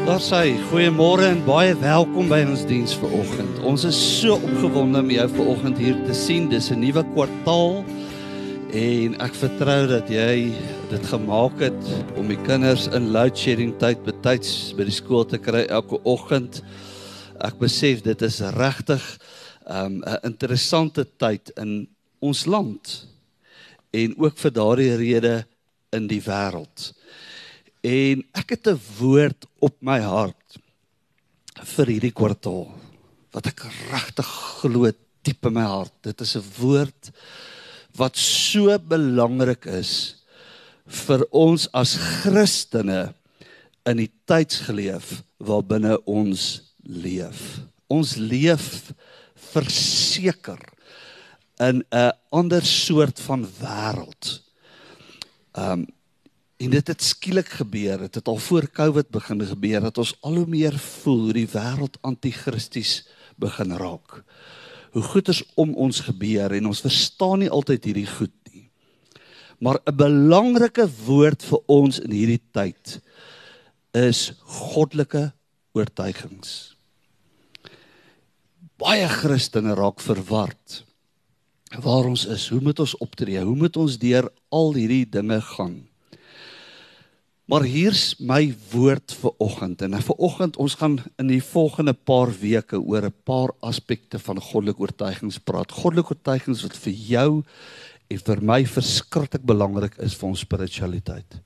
Daar sê goeiemôre en baie welkom by ons diens vanoggend. Ons is so opgewonde om jou vanoggend hier te sien. Dis 'n nuwe kwartaal en ek vertrou dat jy dit gemaak het om die kinders in load shedding tyd betyds by die skool te kry elke oggend. Ek besef dit is regtig um, 'n um, interessante tyd in ons land en ook vir daardie rede in die wêreld. En ek het 'n woord op my hart vir hierdie kwartaal wat ek regtig glo diep in my hart. Dit is 'n woord wat so belangrik is vir ons as Christene in die tydsgeleef waarbinne ons leef. Ons leef verseker in 'n ander soort van wêreld. Um En dit het skielik gebeur. Dit het al voor Covid begin gebeur dat ons al hoe meer voel hoe die wêreld anti-kristies begin raak. Hoe goeders om ons gebeur en ons verstaan nie altyd hierdie goed nie. Maar 'n belangrike woord vir ons in hierdie tyd is goddelike oortuigings. Baie Christene raak verward waar ons is. Hoe moet ons optree? Hoe moet ons deur al hierdie dinge gaan? Maar hier's my woord vir oggend en vir oggend ons gaan in die volgende paar weke oor 'n paar aspekte van goddelike oortuigings praat. Goddelike oortuigings wat vir jou en vir my verskriklik belangrik is vir ons spiritualiteit.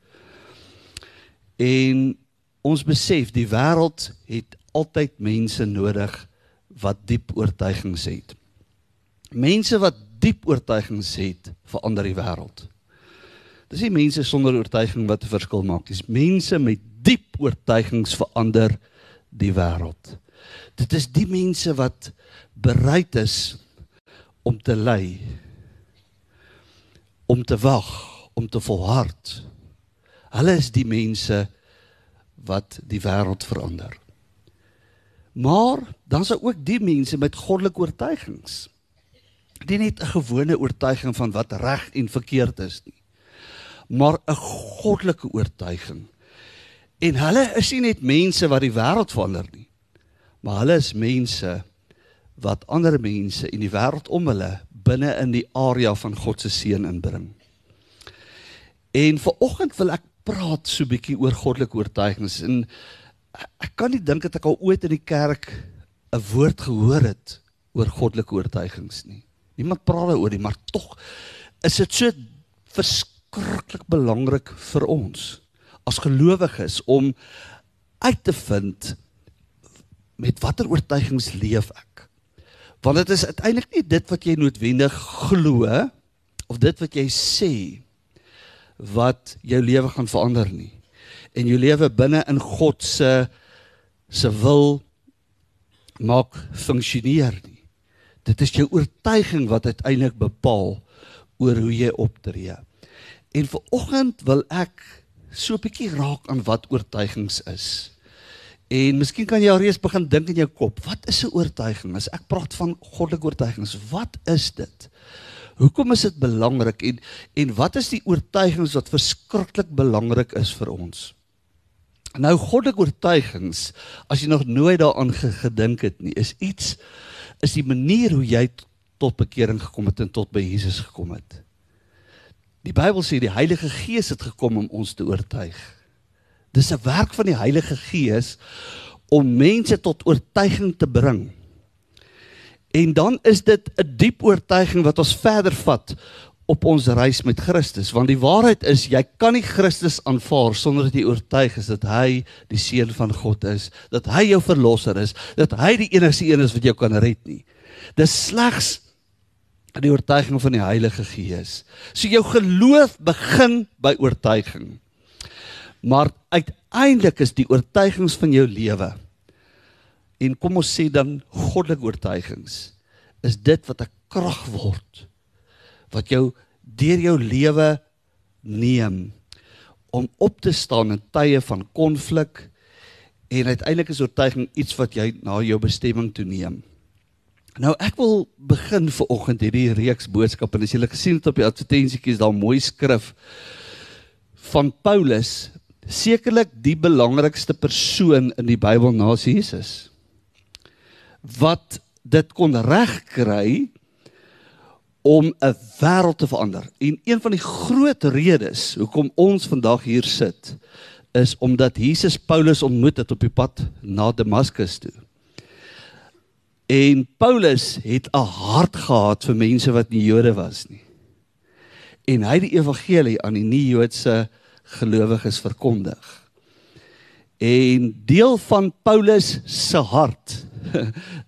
En ons besef die wêreld het altyd mense nodig wat diep oortuigings het. Mense wat diep oortuigings het, verander die wêreld. Dis nie mense sonder oortuiging wat 'n verskil maak nie. Dis mense met diep oortuigings verander die wêreld. Dit is die mense wat bereid is om te ly, om te wag, om te volhard. Hulle is die mense wat die wêreld verander. Maar dan's daar ook die mense met goddelike oortuigings. Dit nie net 'n gewone oortuiging van wat reg en verkeerd is nie maar 'n goddelike oortuiging. En hulle is nie net mense wat die wêreld verander nie, maar hulle is mense wat ander mense in die wêreld om hulle binne in die area van God se seën inbring. En vir oggend wil ek praat so 'n bietjie oor goddelike oortuigings en ek kan nie dink dat ek al ooit in die kerk 'n woord gehoor het oor goddelike oortuigings nie. Niemand praat daaroor nie, maar tog is dit so verskillend verskriklik belangrik vir ons as gelowiges om uit te vind met watter oortuigings leef ek. Want dit is uiteindelik nie dit wat jy noodwendig glo of dit wat jy sê wat jou lewe gaan verander nie. En jou lewe binne in God se se wil maak funksioneer nie. Dit is jou oortuiging wat uiteindelik bepaal oor hoe jy optree. En vir oggend wil ek so 'n bietjie raak aan wat oortuigings is. En miskien kan jy al reeds begin dink in jou kop, wat is 'n oortuiging? As ek praat van goddelike oortuigings, wat is dit? Hoekom is dit belangrik en en wat is die oortuigings wat verskriklik belangrik is vir ons? Nou goddelike oortuigings, as jy nog nooit daaraan gedink het nie, is iets is die manier hoe jy tot bekering gekom het en tot by Jesus gekom het. Die Bybel sê die Heilige Gees het gekom om ons te oortuig. Dis 'n werk van die Heilige Gees om mense tot oortuiging te bring. En dan is dit 'n diep oortuiging wat ons verder vat op ons reis met Christus, want die waarheid is jy kan nie Christus aanvaar sonder dat jy oortuig is dat hy die seun van God is, dat hy jou verlosser is, dat hy die enigste een is wat jou kan red nie. Dis slegs die oortuiging van die Heilige Gees. So jou geloof begin by oortuiging. Maar uiteindelik is die oortuigings van jou lewe en kom ons sê dan goddelike oortuigings is dit wat 'n krag word wat jou deur jou lewe neem om op te staan in tye van konflik en uiteindelik is oortuiging iets wat jy na jou bestemming toe neem. Nou ek wil begin vir oggend hierdie reeks boodskappe. As julle gesien het op die advertensietjies daar mooi skrif van Paulus sekerlik die belangrikste persoon in die Bybel na Jesus wat dit kon regkry om 'n wêreld te verander. En een van die groot redes hoekom ons vandag hier sit is omdat Jesus Paulus ontmoet het op die pad na Damaskus toe. En Paulus het 'n hart gehad vir mense wat nie Jode was nie. En hy het die evangelie aan die nie-Joodse gelowiges verkondig. En deel van Paulus se hart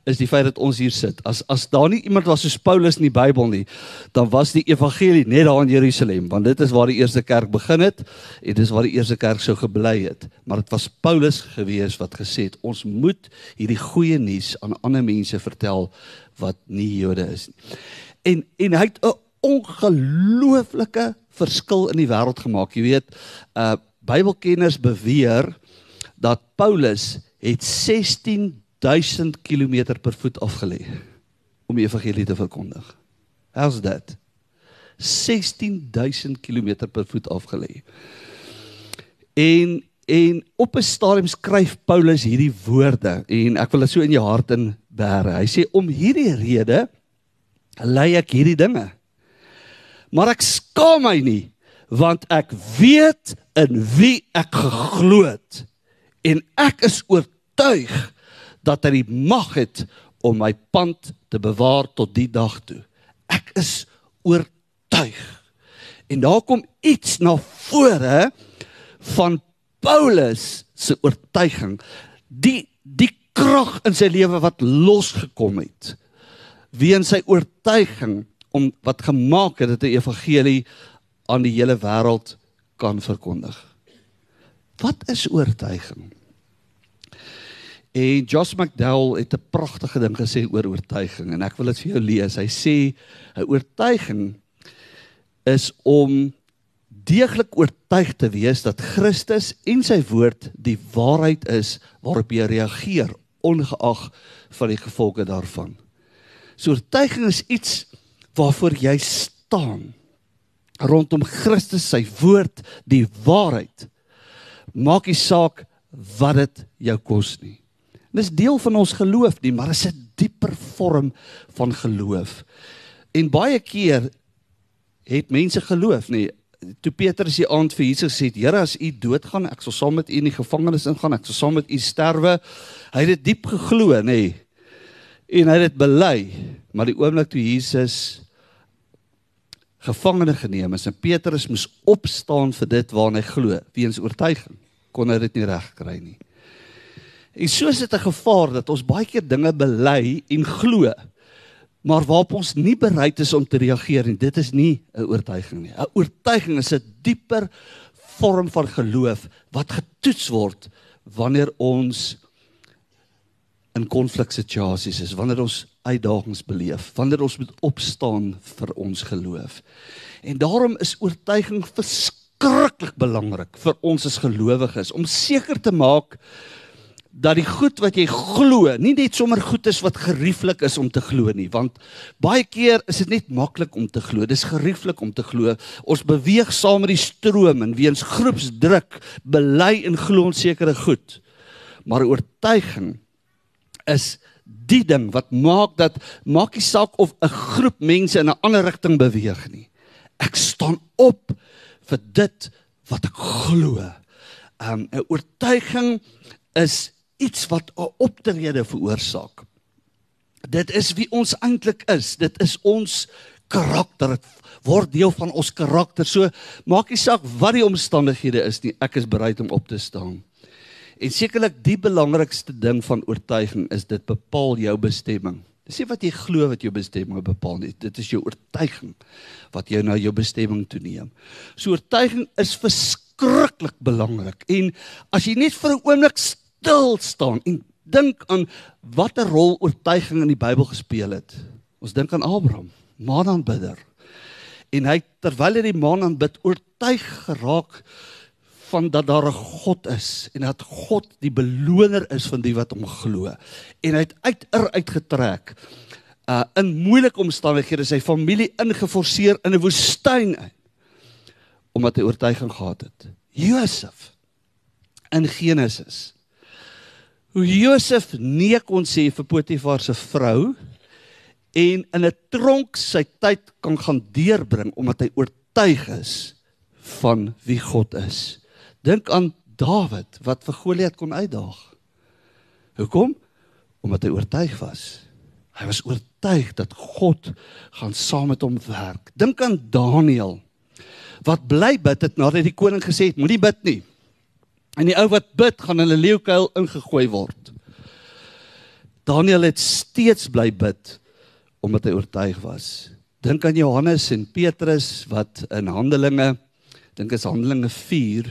is die feit dat ons hier sit. As as daar nie iemand was soos Paulus in die Bybel nie, dan was die evangelie net daar in Jerusalem, want dit is waar die eerste kerk begin het en dis waar die eerste kerk sou gebly het. Maar dit was Paulus gewees wat gesê het ons moet hierdie goeie nuus aan ander mense vertel wat nie Jode is nie. En en hy het 'n ongelooflike verskil in die wêreld gemaak. Jy weet, uh Bybelkenners beweer dat Paulus het 1000 km per voet afgelê om die evangelie te verkondig. How's that? 16000 km per voet afgelê. En en op 'n stadium skryf Paulus hierdie woorde en ek wil dit so in jou hart in bære. Hy sê om hierdie rede lei ek hierdie dinge. Maar ek skaam my nie want ek weet in wie ek geglo het en ek is oortuig dat hy die mag het om my pand te bewaar tot die dag toe. Ek is oortuig. En daar kom iets na vore van Paulus se oortuiging. Die die krag in sy lewe wat losgekom het weens sy oortuiging om wat gemaak het dat die evangelie aan die hele wêreld kan verkondig. Wat is oortuiging? En Josh McDowell het 'n pragtige ding gesê oor oortuiging en ek wil dit vir jou lees. Hy sê 'n oortuiging is om deeglik oortuig te wees dat Christus en sy woord die waarheid is waarop jy reageer ongeag van die gevolge daarvan. So oortuiging is iets waarvoor jy staan rondom Christus sy woord, die waarheid. Maak nie saak wat dit jou kos nie. Dis deel van ons geloof nie, maar is 'n dieper vorm van geloof. En baie keer het mense geloof nie. Toe Petrus die aand vir Jesus sê, "Here, as U doodgaan, ek sal saam met U in die gevangenis ingaan, ek sal saam met U sterwe." Hy het dit diep geglo, nê. En hy het dit bely, maar die oomblik toe Jesus gevangene geneem is en Petrus moes opstaan vir dit waarna hy glo, weens oortuiging, kon hy dit nie regkry nie. En so is dit 'n gevaar dat ons baie keer dinge bely en glo, maar waarop ons nie bereid is om te reageer nie. Dit is nie 'n oortuiging nie. 'n Oortuiging is 'n dieper vorm van geloof wat getoets word wanneer ons in konfliksituasies is, wanneer ons uitdagings beleef, wanneer ons moet opstaan vir ons geloof. En daarom is oortuiging verskriklik belangrik vir ons as gelowiges om seker te maak dat die goed wat jy glo nie net sommer goed is wat gerieflik is om te glo nie want baie keer is dit net maklik om te glo dis gerieflik om te glo. Ons beweeg saam met die stroom en weens groepsdruk bely en glo ons sekere goed. Maar oortuiging is die ding wat maak dat maak nie saak of 'n groep mense in 'n ander rigting beweeg nie. Ek staan op vir dit wat ek glo. Um, 'n oortuiging is iets wat 'n optrede veroorsaak. Dit is wie ons eintlik is. Dit is ons karakter. Dit word deel van ons karakter. So maak nie saak wat die omstandighede is nie, ek is bereid om op te staan. En sekerlik die belangrikste ding van oortuiging is dit bepaal jou bestemming. Dis nie wat jy glo wat jou bestemming bepaal nie. Dit is jou oortuiging wat jou na jou bestemming toe neem. So oortuiging is verskriklik belangrik. En as jy net vir 'n oomblik stil staan en dink aan watter rol oortuiging in die Bybel gespeel het. Ons dink aan Abraham, maanaanbidder. En hy terwyl hy die maan aanbid, oortuig geraak van dat daar 'n God is en dat God die beloner is van die wat hom glo. En hy het uit er uitgetrek uh in moeilike omstandighede sy familie ingeforseer in 'n woestyn in omdat hy oortuiging gehad het. Josef in Genesis. Hoe Josef nee kon sê vir Potifar se vrou en in 'n tronk sy tyd kan gaan deurbring omdat hy oortuig is van wie God is. Dink aan Dawid wat vir Goliat kon uitdaag. Hoekom? Omdat hy oortuig was. Hy was oortuig dat God gaan saam met hom werk. Dink aan Daniël wat bly bid het nadat die koning gesê het moenie bid nie. En die ou wat bid gaan in 'n leeukuil ingegooi word. Daniël het steeds bly bid omdat hy oortuig was. Dink aan Johannes en Petrus wat in Handelinge dink is Handelinge 4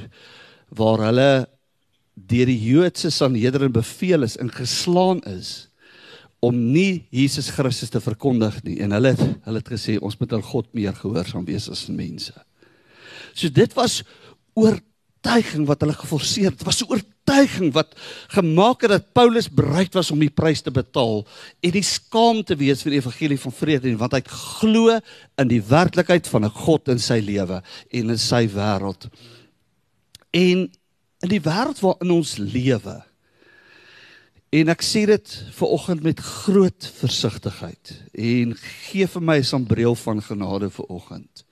waar hulle deur die Joodse Sanhedrin beveel is en geslaan is om nie Jesus Christus te verkondig nie en hulle het, hulle het gesê ons moet aan God meer gehoorsaam wees as mense. So dit was oortuiging wat hulle geforseer het. Dit was 'n oortuiging wat gemaak het dat Paulus bereid was om die prys te betaal en die skaam te wees vir die evangelie van vrede en want hy glo in die werklikheid van 'n God in sy lewe en in sy wêreld. En in die wêreld waarin ons lewe En ek sê dit ver oggend met groot versigtigheid en gee vir my 'n sambreel van genade vir oggend.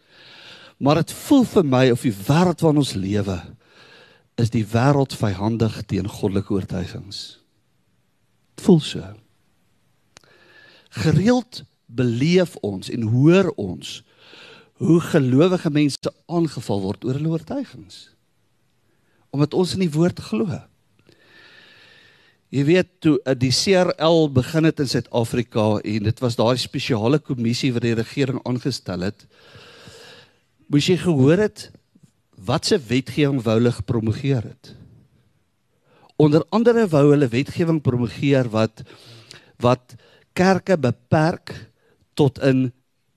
Maar dit voel vir my of die wêreld waarin ons lewe is die wêreld vyhandig teen goddelike oortuigings. Dit voel so. Gereeld beleef ons en hoor ons hoe gelowige mense aangeval word oor hulle oortuigings. Omdat ons in die woord glo. Jy weet toe eh, die CRL begin het in Suid-Afrika en dit was daai spesiale kommissie wat die regering aangestel het. Moes jy gehoor het wat se wetgewing wou hulle gepromoveer het? Onder andere wou hulle wetgewing promoveer wat wat kerke beperk tot in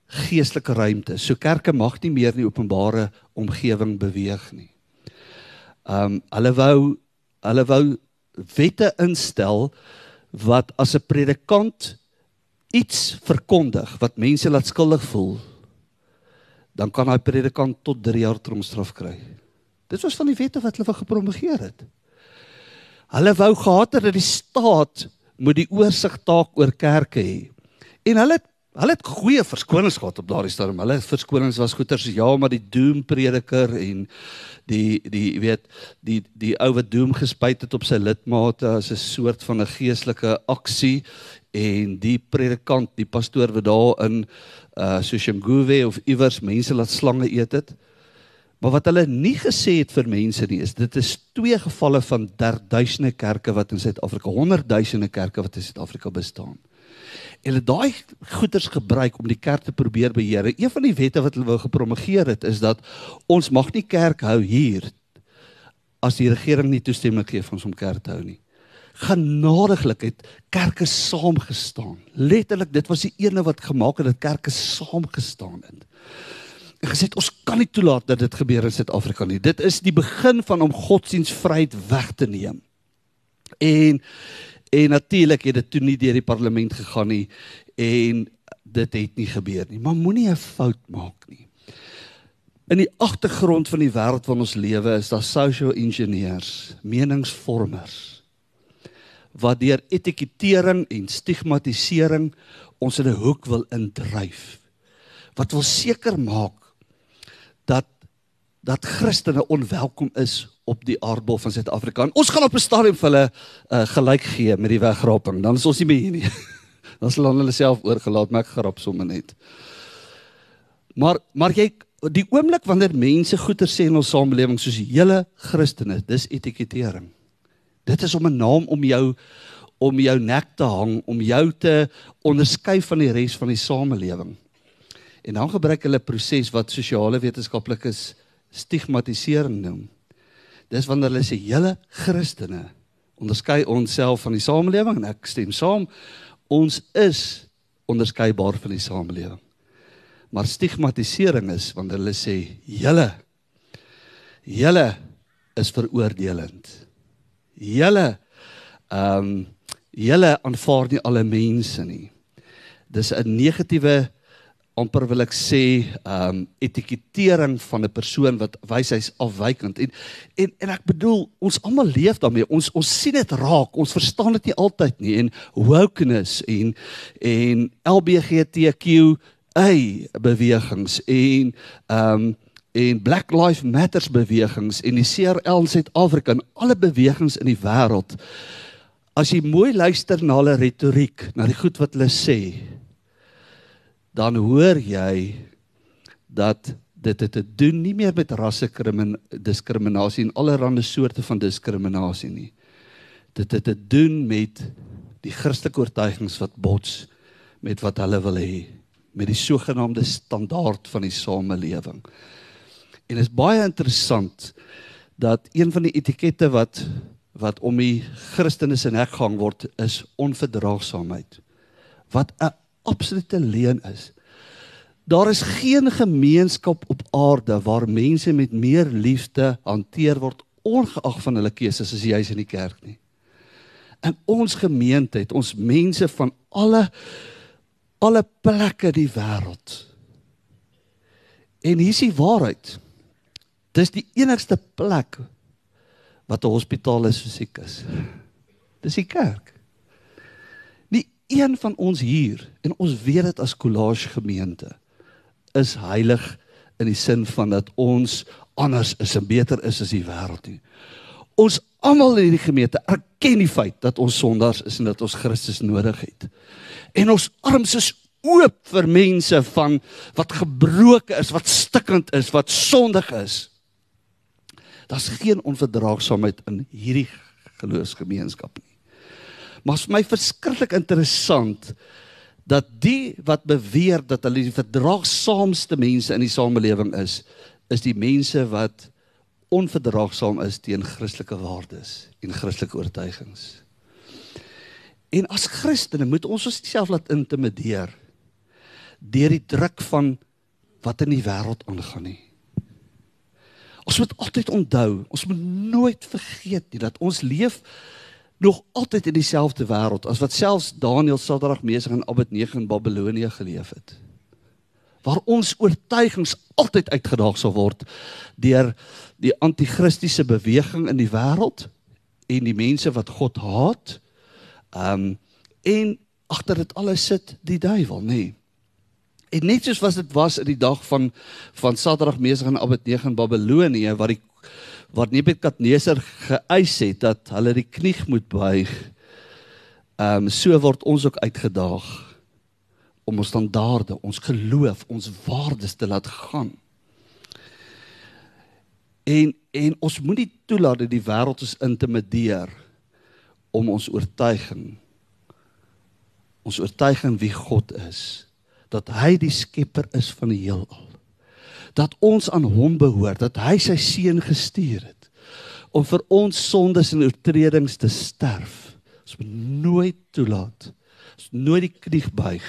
geestelike ruimte. So kerke mag nie meer in die openbare omgewing beweeg nie. Um hulle wou hulle wou wette instel wat as 'n predikant iets verkondig wat mense laat skuldig voel dan kan daai predikant tot 3 jaar tronkstraf kry. Dit was van die wette wat hulle gepromoveer het. Hulle wou gehad het dat die staat moet die oorsig taak oor kerke hê. En hulle het Hulle het goeie verskonings gehad op daardie stadium. Hulle verskonings was goeters ja, maar die doom prediker en die die weet die die ou wat doom gespuit het op sy lidmate as 'n soort van 'n geestelike aksie en die predikant, die pastoor wat daar in uh Soshanguve of iewers mense laat slange eet het. Maar wat hulle nie gesê het vir mense nie is dit is twee gevalle van duisende kerke wat in Suid-Afrika, honderdduisende kerke wat in Suid-Afrika bestaan hulle daai goeders gebruik om die kerk te probeer beheer. Een van die wette wat hulle wou gepromoveer het is dat ons mag nie kerk hou hier as die regering nie toestemming gee vir ons om kerk te hou nie. Genadiglik het kerke saamgestaan. Letterlik, dit was die ene wat gemaak het dat kerke saamgestaan het. En gesê ons kan nie toelaat dat dit gebeur in Suid-Afrika nie. Dit is die begin van om godsdienstvryheid weg te neem. En En natuurlik het dit toe nie deur die parlement gegaan nie en dit het nie gebeur nie. Maar moenie 'n fout maak nie. In die agtergrond van die wêreld waarin ons lewe is daar social engineers, meningsvormers wat deur etikettering en stigmatisering ons in 'n hoek wil indryf. Wat wil seker maak dat dat Christene onwelkom is op die aardbol van Suid-Afrika. Ons gaan op 'n stadium vir hulle uh, gelyk gee met die wegraping. Dan is ons nie meer hier nie. Dan sal hulle self oorgelaat, maar ek grap sommer net. Maar maar jy die oomblik wanneer mense goeie sê in ons samelewing soos hele Christene, dis etikettering. Dit is om 'n naam om jou om jou nek te hang, om jou te onderskei van die res van die samelewing. En dan gebruik hulle proses wat sosiale wetenskaplikes stigmatisering noem. Dis wanneer hulle sê hele Christene onderskei onsself van die samelewing en ek stem saam. Ons is onderskeibaar van die samelewing. Maar stigmatisering is wanneer hulle sê hele hele is veroordelend. Hele ehm um, hele aanvaar nie alle mense nie. Dis 'n negatiewe amper wil ek sê ehm um, etikettering van 'n persoon wat wys hy's afwykend. En en en ek bedoel ons almal leef daarmee. Ons ons sien dit raak. Ons verstaan dit nie altyd nie. En wokeness en en LBGTQ ai bewegings en ehm um, en Black Lives Matters bewegings en die CRL in Suid-Afrika en alle bewegings in die wêreld. As jy mooi luister na hulle retoriek na die goed wat hulle sê dan hoor jy dat dit het te doen nie meer met rasse diskriminasie en allerlei soorte van diskriminasie nie. Dit het te doen met die Christelike oortuigings wat bots met wat hulle wil hê, met die sogenaamde standaard van die samelewing. En is baie interessant dat een van die etikette wat wat om die Christene se nek gehang word is onverdraagsaamheid. Wat 'n absolute leuen is. Daar is geen gemeenskap op aarde waar mense met meer liefde hanteer word ongeag van hulle keuses as jy's in die kerk nie. In ons gemeente het ons mense van alle alle plekke die wêreld. En hier is die waarheid. Dis die enigste plek wat 'n hospitaal is vir siekes. Dis die kerk een van ons hier en ons weet dit as kollage gemeente is heilig in die sin van dat ons anders is en beter is as die wêreld nie. Ons almal in hierdie gemeente erken die feit dat ons sondaars is en dat ons Christus nodig het. En ons arms is oop vir mense van wat gebroken is, wat stikkend is, wat sondig is. Daar's geen onverdraagsaamheid in hierdie geloofsgemeenskap nie. Maar vir my verskriklik interessant dat die wat beweer dat hulle die verdraagsaamste mense in die samelewing is, is die mense wat onverdraagsaam is teen Christelike waardes en Christelike oortuigings. En as Christene moet ons onsself laat intimideer deur die druk van wat in die wêreld aangaan nie. Ons moet altyd onthou, ons moet nooit vergeet nie dat ons leef nog altyd in dieselfde wêreld as wat selfs Daniël Sadrag Mesig en Abednego in Babilonie geleef het. Waar ons oortuigings altyd uitgedaag sal word deur die anti-kristiese beweging in die wêreld en die mense wat God haat. Um en agter dit alles sit die duiwel, nê. Nee. En net soos was dit was in die dag van van Sadrag Mesig en Abednego in Babilonie waar die wat Nebukadneser geëis het dat hulle die knie moet buig. Ehm um, so word ons ook uitgedaag om ons standaarde, ons geloof, ons waardes te laat gaan. En en ons moenie toelaat dat die wêreld ons intimideer om ons oortuiging ons oortuiging wie God is dat hy die skepper is van die heelal dat ons aan hom behoort, dat hy sy seun gestuur het om vir ons sondes en oortredings te sterf. Ons moet nooit toelaat. Ons nooit die knie buig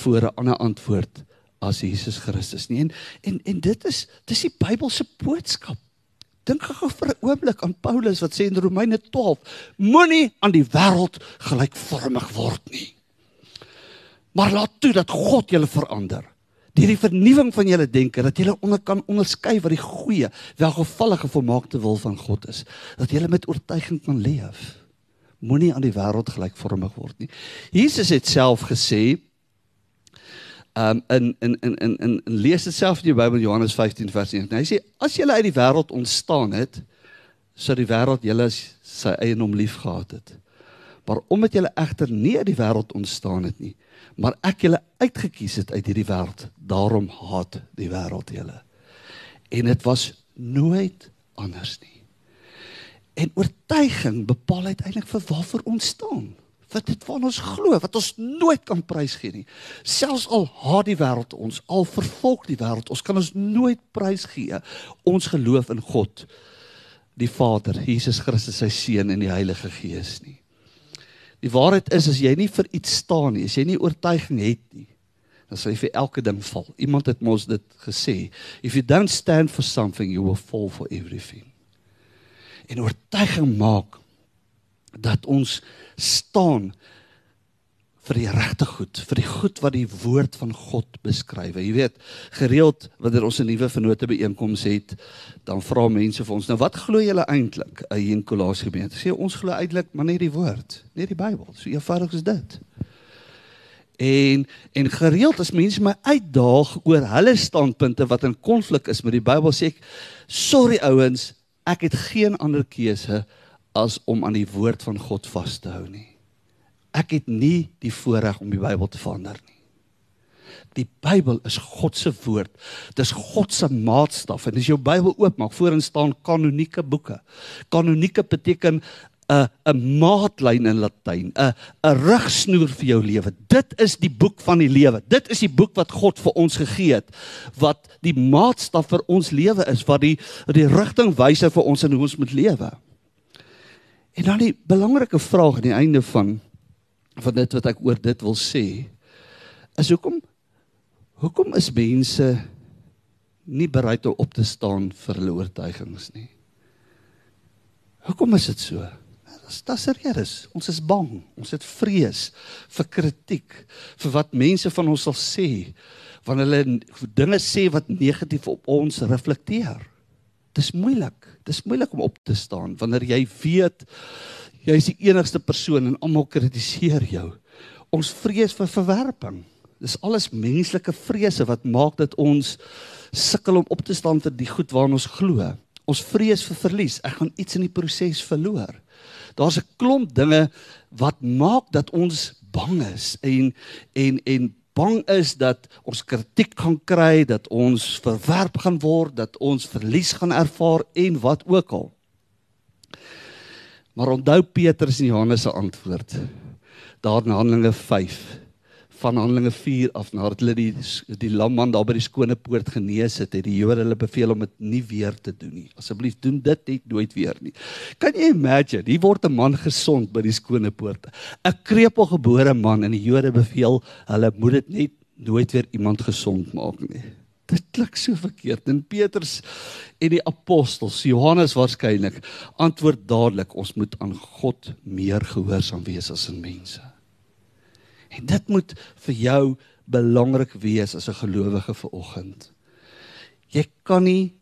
voor 'n ander antwoord as Jesus Christus nie. En en, en dit is dis die Bybelse boodskap. Dink gou vir 'n oomblik aan Paulus wat sê in Romeine 12: Moenie aan die wêreld gelykvormig word nie. Maar laat toe dat God julle verander deur die vernuwing van julle denke dat julle onder kan onderskei wat die goeie, welgevallige volmaakte wil van God is, dat julle met oortuiging kan leef. Moenie aan die wêreld gelykvormig word nie. Jesus het self gesê um in in in in in, in lees dit self in die Bybel Johannes 15 vers 1. Hy sê as julle uit die wêreld ontstaan het, sou die wêreld julle sy eienaam liefgehad het. Maar omdat julle egter nie uit die wêreld ontstaan het nie, maar ek julle uitgekies het uit hierdie wêreld. Daarom haat die wêreld julle. En dit was nooit anders nie. En oortuiging bepaal uiteindelik vir waarvoor ons staan. Vir dit wat ons glo, wat ons nooit kan prysgee nie. Selfs al haat die wêreld ons, al vervolg die wêreld, ons kan ons nooit prysgee ons geloof in God, die Vader, Jesus Christus sy seun en die Heilige Gees nie. Die waarheid is as jy nie vir iets staan nie, as jy nie oortuiging het nie, dan sal jy vir elke ding val. Iemand het mos dit gesê, if you don't stand for something, you will fall for everything. En oortuiging maak dat ons staan vir die regte goed, vir die goed wat die woord van God beskryf. Jy weet, gereeld wanneer ons 'n nuwe vennote byeenkoms het, dan vra mense vir ons, "Nou wat glo julle eintlik hier in Kolossie gemeente?" Sê ons glo eintlik maar net die woord, net die Bybel. So eenvoudig is dit. En en gereeld as mense my uitdaag oor hulle standpunte wat in konflik is met die Bybel, sê ek, "Sorry ouens, ek het geen ander keuse as om aan die woord van God vas te hou nie. Ek het nie die voorreg om die Bybel te verander nie. Die Bybel is God se woord. Dis God se maatstaf en as jy jou Bybel oopmaak, voorin staan kanonieke boeke. Kanonieke beteken 'n 'n maatlyn in Latyn, 'n 'n rigsnoer vir jou lewe. Dit is die boek van die lewe. Dit is die boek wat God vir ons gegee het wat die maatstaf vir ons lewe is, wat die die rigtingwyser vir ons in hoe ons moet lewe. En dan die belangrike vraag aan die einde van van dit wat ek oor dit wil sê is hoekom hoekom is mense nie bereid om op te staan vir hulle oortuigings nie? Hoekom is dit so? Dis dis serieus. Ons is bang. Ons het vrees vir kritiek, vir wat mense van ons sal sê wanneer hulle dinge sê wat negatief op ons reflekteer. Dis moeilik. Dis moeilik om op te staan wanneer jy weet jy is die enigste persoon en almal kritiseer jou. Ons vrees vir verwerping. Dis alles menslike vrese wat maak dat ons sukkel om op te staan vir die goed waarna ons glo. Ons vrees vir verlies. Ek gaan iets in die proses verloor. Daar's 'n klomp dinge wat maak dat ons bang is en en en bang is dat ons kritiek gaan kry, dat ons verwerp gaan word, dat ons verlies gaan ervaar en wat ook al. Maar onthou Petrus en Johannes se antwoord. Daar in Handelinge 5 van Handelinge 4 af nadat hulle die die lamman daar by die skone poort genees het, het die Jode hulle beveel om dit nie weer te doen nie. Asseblief doen dit net nooit weer nie. Kan jy imagine, hier word 'n man gesond by die skone poorte. 'n Krepelgebore man en die Jode beveel hulle moet dit net nooit weer iemand gesond maak nie. Dit klink so verkeerd. En Petrus en die apostels, Johannes waarskynlik, antwoord dadelik, ons moet aan God meer gehoorsaam wees as aan mense. En dit moet vir jou belangrik wees as 'n gelowige vir oggend. Jy kan nie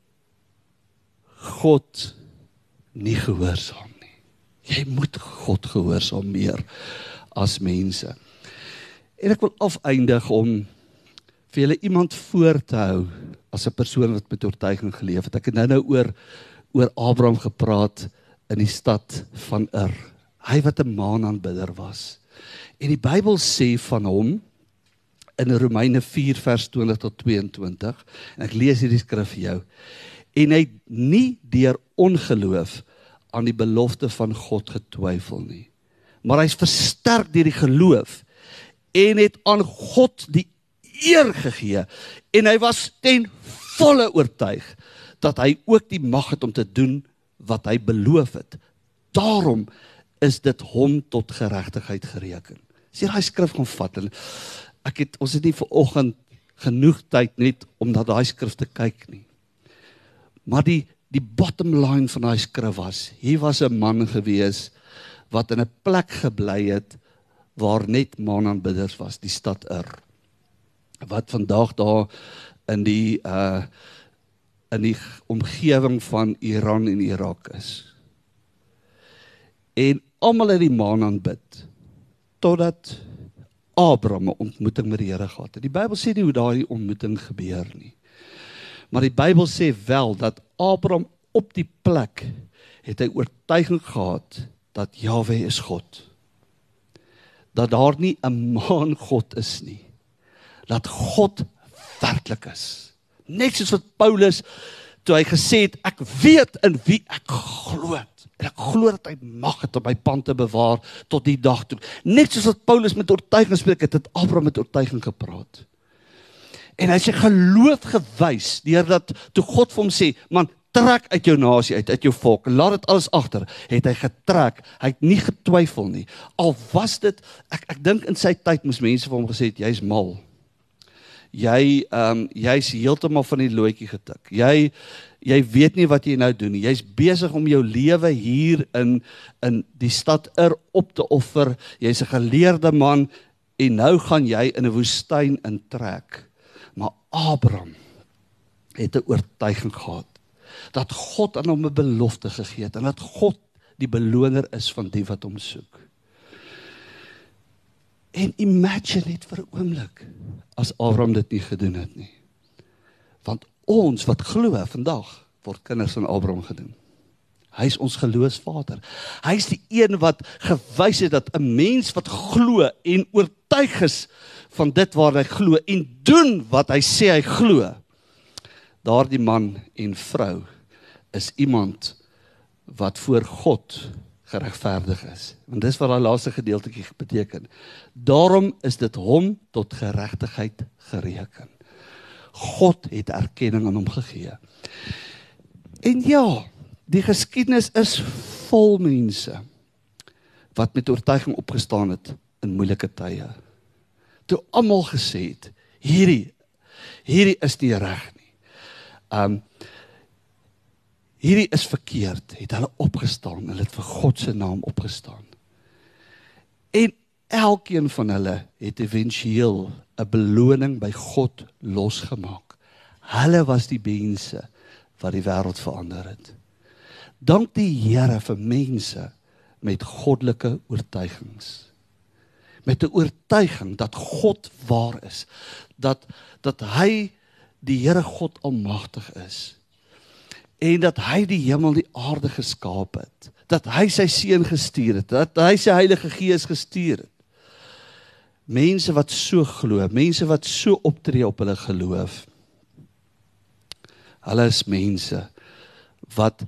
God nie gehoorsaam nie. Jy moet God gehoorsaam meer as mense. En ek wil afeindig om vir julle iemand voor te hou as 'n persoon wat met oortuiging geleef het. Ek het nou-nou oor oor Abraham gepraat in die stad van Ur. Hy wat 'n maanaanbidder was. En die Bybel sê van hom in Romeine 4 vers 20 tot 22 en ek lees hierdie skrif vir jou. En hy het nie deur ongeloof aan die belofte van God getwyfel nie. Maar hy's versterk deur die geloof en het aan God die eer gegee en hy was ten volle oortuig dat hy ook die mag het om te doen wat hy beloof het. Daarom is dit hom tot geregtigheid gereken. As jy daai skrif gaan vat ek het ons het nie ver oggend genoeg tyd net om na daai skrif te kyk nie. Maar die die bottom line van daai skrif was, hier was 'n man gewees wat in 'n plek gebly het waar net maanaanbidders was, die stad Ur. Wat vandag daar in die uh in die omgewing van Iran en Irak is. En almal het die maan aanbid totdat Abraham 'n ontmoeting met die Here gehad het. Die Bybel sê nie hoe daai ontmoeting gebeur nie. Maar die Bybel sê wel dat Abraham op die plek het hy oortuiging gehad dat Jahwe is God. Dat daar nie 'n maan God is nie. Dat God werklik is. Net soos wat Paulus toe hy gesê het ek weet in wie ek glo. En ek glo dat hy mag het om my pand te bewaar tot die dag toe. Net soos wat Paulus met oortuiging gespreek het, het Abraham met oortuiging gepraat. En hy sê geloof gewys deurdat toe God vir hom sê, man, trek uit jou nasie uit, uit jou volk, laat dit alles agter, het hy getrek. Hy het nie getwyfel nie. Al was dit ek ek dink in sy tyd moes mense vir hom gesê het jy's mal. Jy ehm um, jy's heeltemal van die loetjie getik. Jy jy weet nie wat jy nou doen nie. Jy's besig om jou lewe hier in in die stad Ur op te offer. Jy's 'n geleerde man En nou gaan jy in 'n woestyn intrek. Maar Abraham het 'n oortuiging gehad dat God aan hom 'n belofte gegee het en dat God die beloner is van die wat hom soek. En imagine net vir 'n oomblik as Abraham dit nie gedoen het nie. Want ons wat glo vandag word kinders van Abraham gedoen. Hy is ons geloofsvader. Hy is die een wat gewys het dat 'n mens wat glo en oortuig is van dit waar hy glo en doen wat hy sê hy glo, daardie man en vrou is iemand wat voor God geregverdig is. Want dis wat daai laaste gedeeltjie beteken. Daarom is dit hom tot geregtigheid gereken. God het erkenning aan hom gegee. En ja, die geskiedenis is vol mense wat met oortuiging opgestaan het in moeilike tye. Toe almal gesê het, hierdie hierdie is nie reg nie. Um hierdie is verkeerd, het hulle opgestaan, hulle het vir God se naam opgestaan. En elkeen van hulle het éventueel 'n beloning by God losgemaak. Hulle was die mense wat die wêreld verander het. Dank die Here vir mense met goddelike oortuigings. Met 'n oortuiging dat God waar is, dat dat hy die Here God almagtig is en dat hy die hemel en die aarde geskaap het, dat hy sy seun gestuur het, dat hy sy Heilige Gees gestuur het. Mense wat so glo, mense wat so optree op hulle geloof. Hulle is mense wat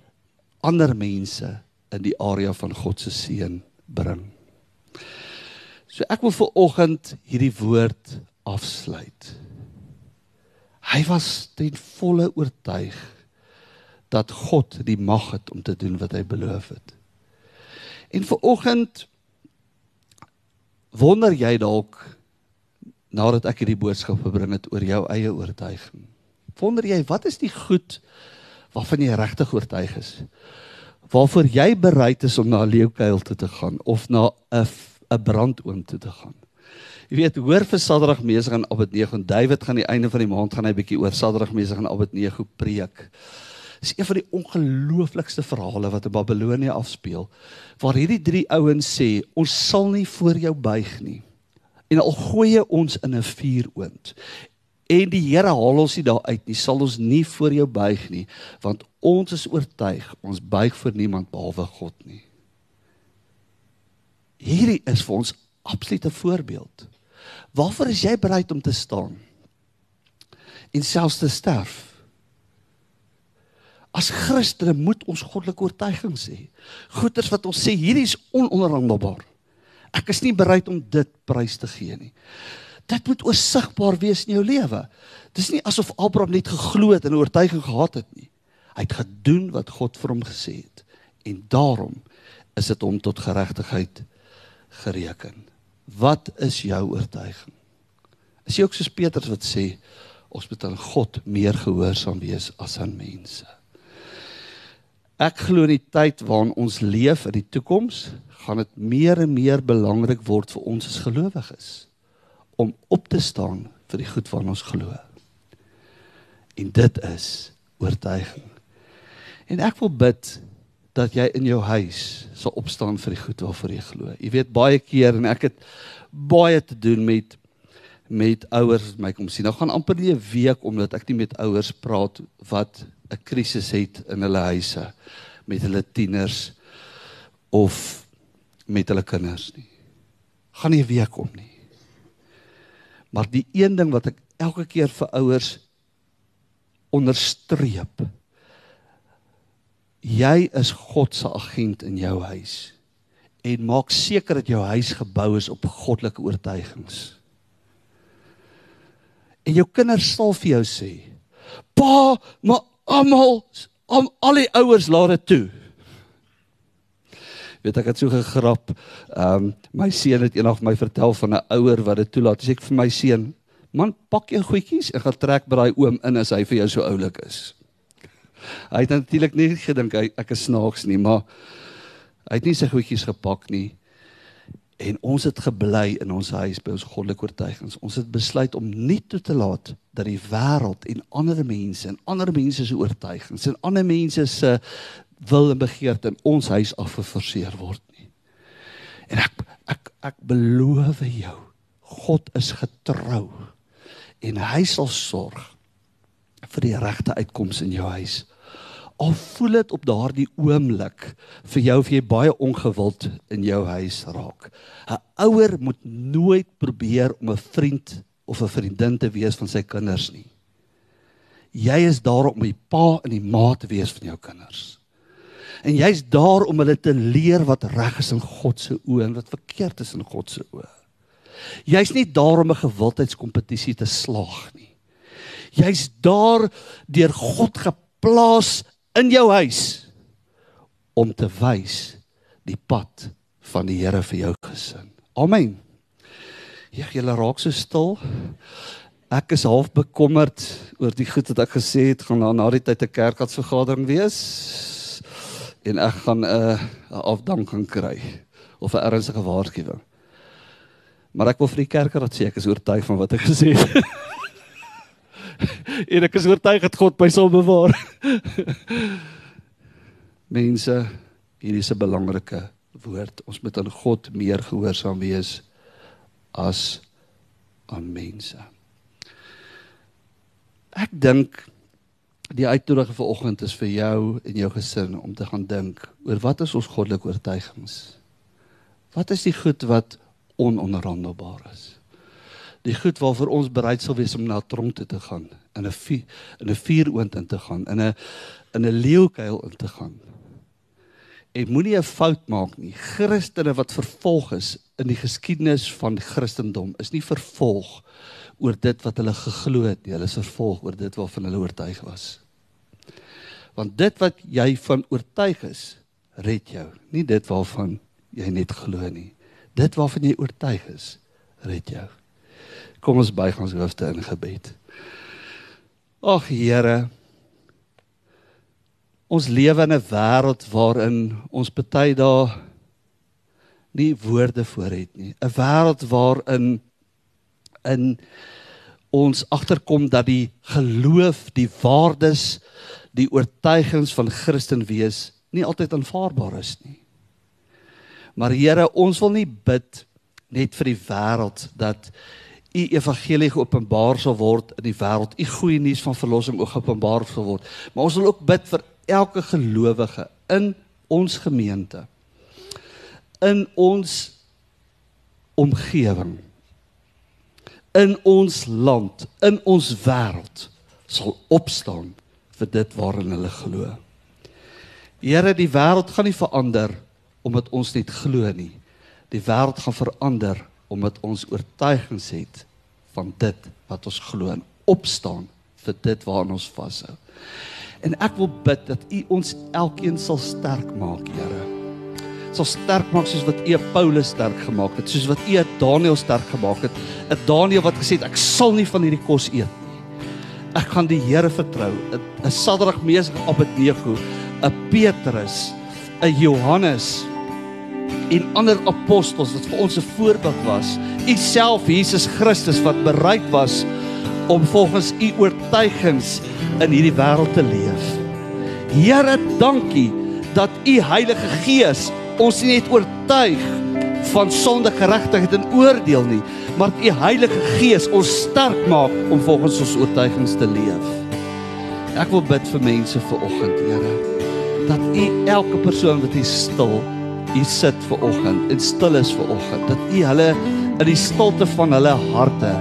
ander mense in die area van God se seën bring. So ek wil vir oggend hierdie woord afsluit. Hy was ten volle oortuig dat God die mag het om te doen wat hy beloof het. En vir oggend wonder jy dalk nadat ek hierdie boodskap gebring het oor jou eie oortuiging. Wonder jy wat is die goed waarvan jy regtig oortuig is? Waarvoor jy bereid is om na 'n leeukuil toe te gaan of na 'n 'n brandoom toe te gaan? Jy weet, hoor vir Sadrag Mesig en Abednego en David gaan die einde van die maand gaan hy bietjie oor Sadrag Mesig en Abednego preek. Dis een van die ongelooflikste verhale wat in Babilonie afspeel waar hierdie drie ouens sê ons sal nie voor jou buig nie. En al gooi jy ons in 'n vuuroond en die Here haal ons nie daar uit nie, sal ons nie voor jou buig nie, want ons is oortuig, ons buig vir niemand behalwe God nie. Hierdie is vir ons absolute voorbeeld. Waarvoor is jy bereid om te staan? En selfs te sterf? As Christene moet ons goddelike oortuiging sê. Goeters wat ons sê hierdie is ononderhandelbaar. Ek is nie bereid om dit prys te gee nie dit moet oorsigbaar wees in jou lewe. Dis nie asof Abraham net geglo het en 'n oortuiging gehad het nie. Hy het gedoen wat God vir hom gesê het en daarom is dit hom tot geregtigheid gereken. Wat is jou oortuiging? Is jy ook soos Petrus wat sê ons moet aan God meer gehoorsaam wees as aan mense? Ek glo in die tyd waarin ons leef in die toekoms gaan dit meer en meer belangrik word vir ons as gelowiges om op te staan vir die goed waarna ons glo. En dit is oortuiging. En ek wil bid dat jy in jou huis sal opstaan vir die goed waarvoor jy glo. Jy weet baie keer en ek het baie te doen met met ouers my kom sien. Nou gaan amper nie 'n week omdat ek nie met ouers praat wat 'n krisis het in hulle huise met hulle tieners of met hulle kinders nie. Gaan nie 'n week om nie. Maar die een ding wat ek elke keer vir ouers onderstreep. Jy is God se agent in jou huis en maak seker dat jou huis gebou is op goddelike oortuigings. En jou kinders sal vir jou sê: "Pa, maar almal al, al die ouers laat dit toe." weet ek het so gegrap. Ehm um, my seun het eendag my vertel van 'n ouer wat dit toelaat. Sê ek vir my seun, man, pak jou goedjies en gaan trek by daai oom in as hy vir jou so oulik is. Hy het natuurlik nie gedink hy ek is snaaks nie, maar hy het nie sy goedjies gepak nie. En ons het gebly in ons huis by ons goddelike oortuigings. Ons het besluit om nie toe te laat dat die wêreld en ander mense en ander mense se oortuigings en ander mense se wil en begeerte in ons huis afgeforceer word nie. En ek ek ek beloof jou, God is getrou en hy sal sorg vir die regte uitkoms in jou huis. Al voel dit op daardie oomblik vir jou of jy baie ongewild in jou huis raak. 'n Ouer moet nooit probeer om 'n vriend of 'n vriendin te wees van sy kinders nie. Jy is daar om die pa en die ma te wees van jou kinders. En jy's daar om hulle te leer wat reg is in God se oë en wat verkeerd is in God se oë. Jy's nie daar om 'n gewildheidskompetisie te slaag nie. Jy's daar deur God geplaas in jou huis om te wys die pad van die Here vir jou gesin. Amen. Ja, julle raak so stil. Ek is half bekommerd oor die goed wat ek gesê het gaan na die tyd 'n kerkadsvergadering wees en ek gaan 'n uh, afdanking kry of 'n ernstige waarskuwing. Maar ek wil vir die kerkraad sê ek is oortuig van wat ek gesê het. en ek is oortuig dat God my sal bewaar. Mense, hierdie is 'n belangrike woord. Ons moet aan God meer gehoorsaam wees as aan mense. Ek dink die uitnodiging vir oggend is vir jou en jou gesin om te gaan dink oor wat is ons goddelike oortuigings? Wat is die goed wat ononderhandelbaar is? Die goed waarvoor ons bereid sal wees om na tronk toe te gaan, in 'n in 'n vuuroond in te gaan, in 'n in 'n leeukuil in te gaan. En moenie 'n fout maak nie. Christene wat vervolg is in die geskiedenis van Christendom is nie vervolg oor dit wat hulle geglo het nie. Hulle is vervolg oor dit waarvan hulle oortuig was. Want dit wat jy van oortuig is, red jou, nie dit waarvan jy net glo nie. Dit waarvan jy oortuig is, red jou. Kom ons buig ons hoofde in gebed. Ag Here, ons lewe in 'n wêreld waarin ons baie dae nie woorde voor het nie. 'n Wêreld waarin in ons agterkom dat die geloof, die waardes, die oortuigings van Christen wees nie altyd aanvaarbaar is nie. Maar Here, ons wil nie bid net vir die wêreld dat u evangelie geopenbaar sal word in die wêreld, u goeie nuus van verlossing ook geopenbaar sal word. Maar ons wil ook bid vir elke gelowige in ons gemeente. In ons omgewing. In ons land, in ons wêreld sal opstaan vir dit waarin hulle glo. Here, die wêreld gaan nie verander omdat ons net glo nie. Die wêreld gaan verander omdat ons oortuigings het van dit wat ons glo en opstaan vir dit waaraan ons vashou. En ek wil bid dat U ons elkeen sal sterk maak, Here. Sal sterk maak soos wat U Paulus sterk gemaak het, soos wat U Daniël sterk gemaak het. 'n Daniël wat gesê het ek sal nie van hierdie kos eet nie. Ek gaan die Here vertrou. 'n Sadrag, Mesach, Abednego, 'n Petrus, 'n Johannes en ander apostels wat vir ons 'n voorbeeld was. U self Jesus Christus wat bereid was om volgens u oortuigings in hierdie wêreld te leef. Here, dankie dat u Heilige Gees ons nie net oortuig van sonde, geregtigheid en oordeel nie, maar u Heilige Gees ons sterk maak om volgens ons oortuigings te leef. Ek wil bid vir mense vir oggend, Here, dat u elke persoon wat hier stil u sit ver oggend en stil is ver oggend dat u hulle in die stilte van hulle harte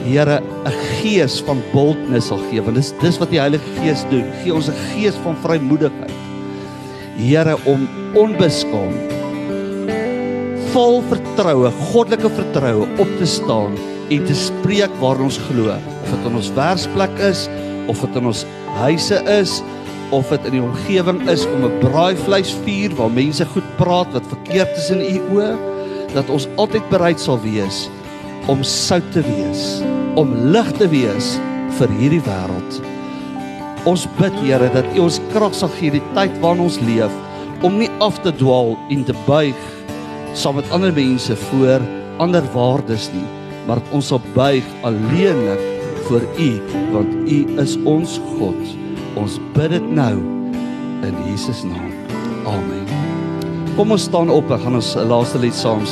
Here 'n gees van boldness sal gee want dis dis wat die Heilige Gees doen. Gee ons 'n gees van vrymoedigheid. Here om onbeskaamd vol vertroue goddelike vertroue op te staan en te spreek waar ons glo. Of dit in ons werksplek is of dit in ons huise is of dit in die omgewing is om 'n braaivleisvuur waar mense goed praat wat verkeerd is in u oë, dat ons altyd bereid sal wees om sout te wees, om lig te wees vir hierdie wêreld. Ons bid Here dat U ons krag sal gee die tyd waarin ons leef om nie af te dwaal en te buig saam met ander mense voor ander waardes nie, maar dat ons sal buig alleenlik voor U, want U is ons God. Ons bid dit nou in Jesus naam. Amen. Kom ons staan op en gaan ons 'n laaste lied saam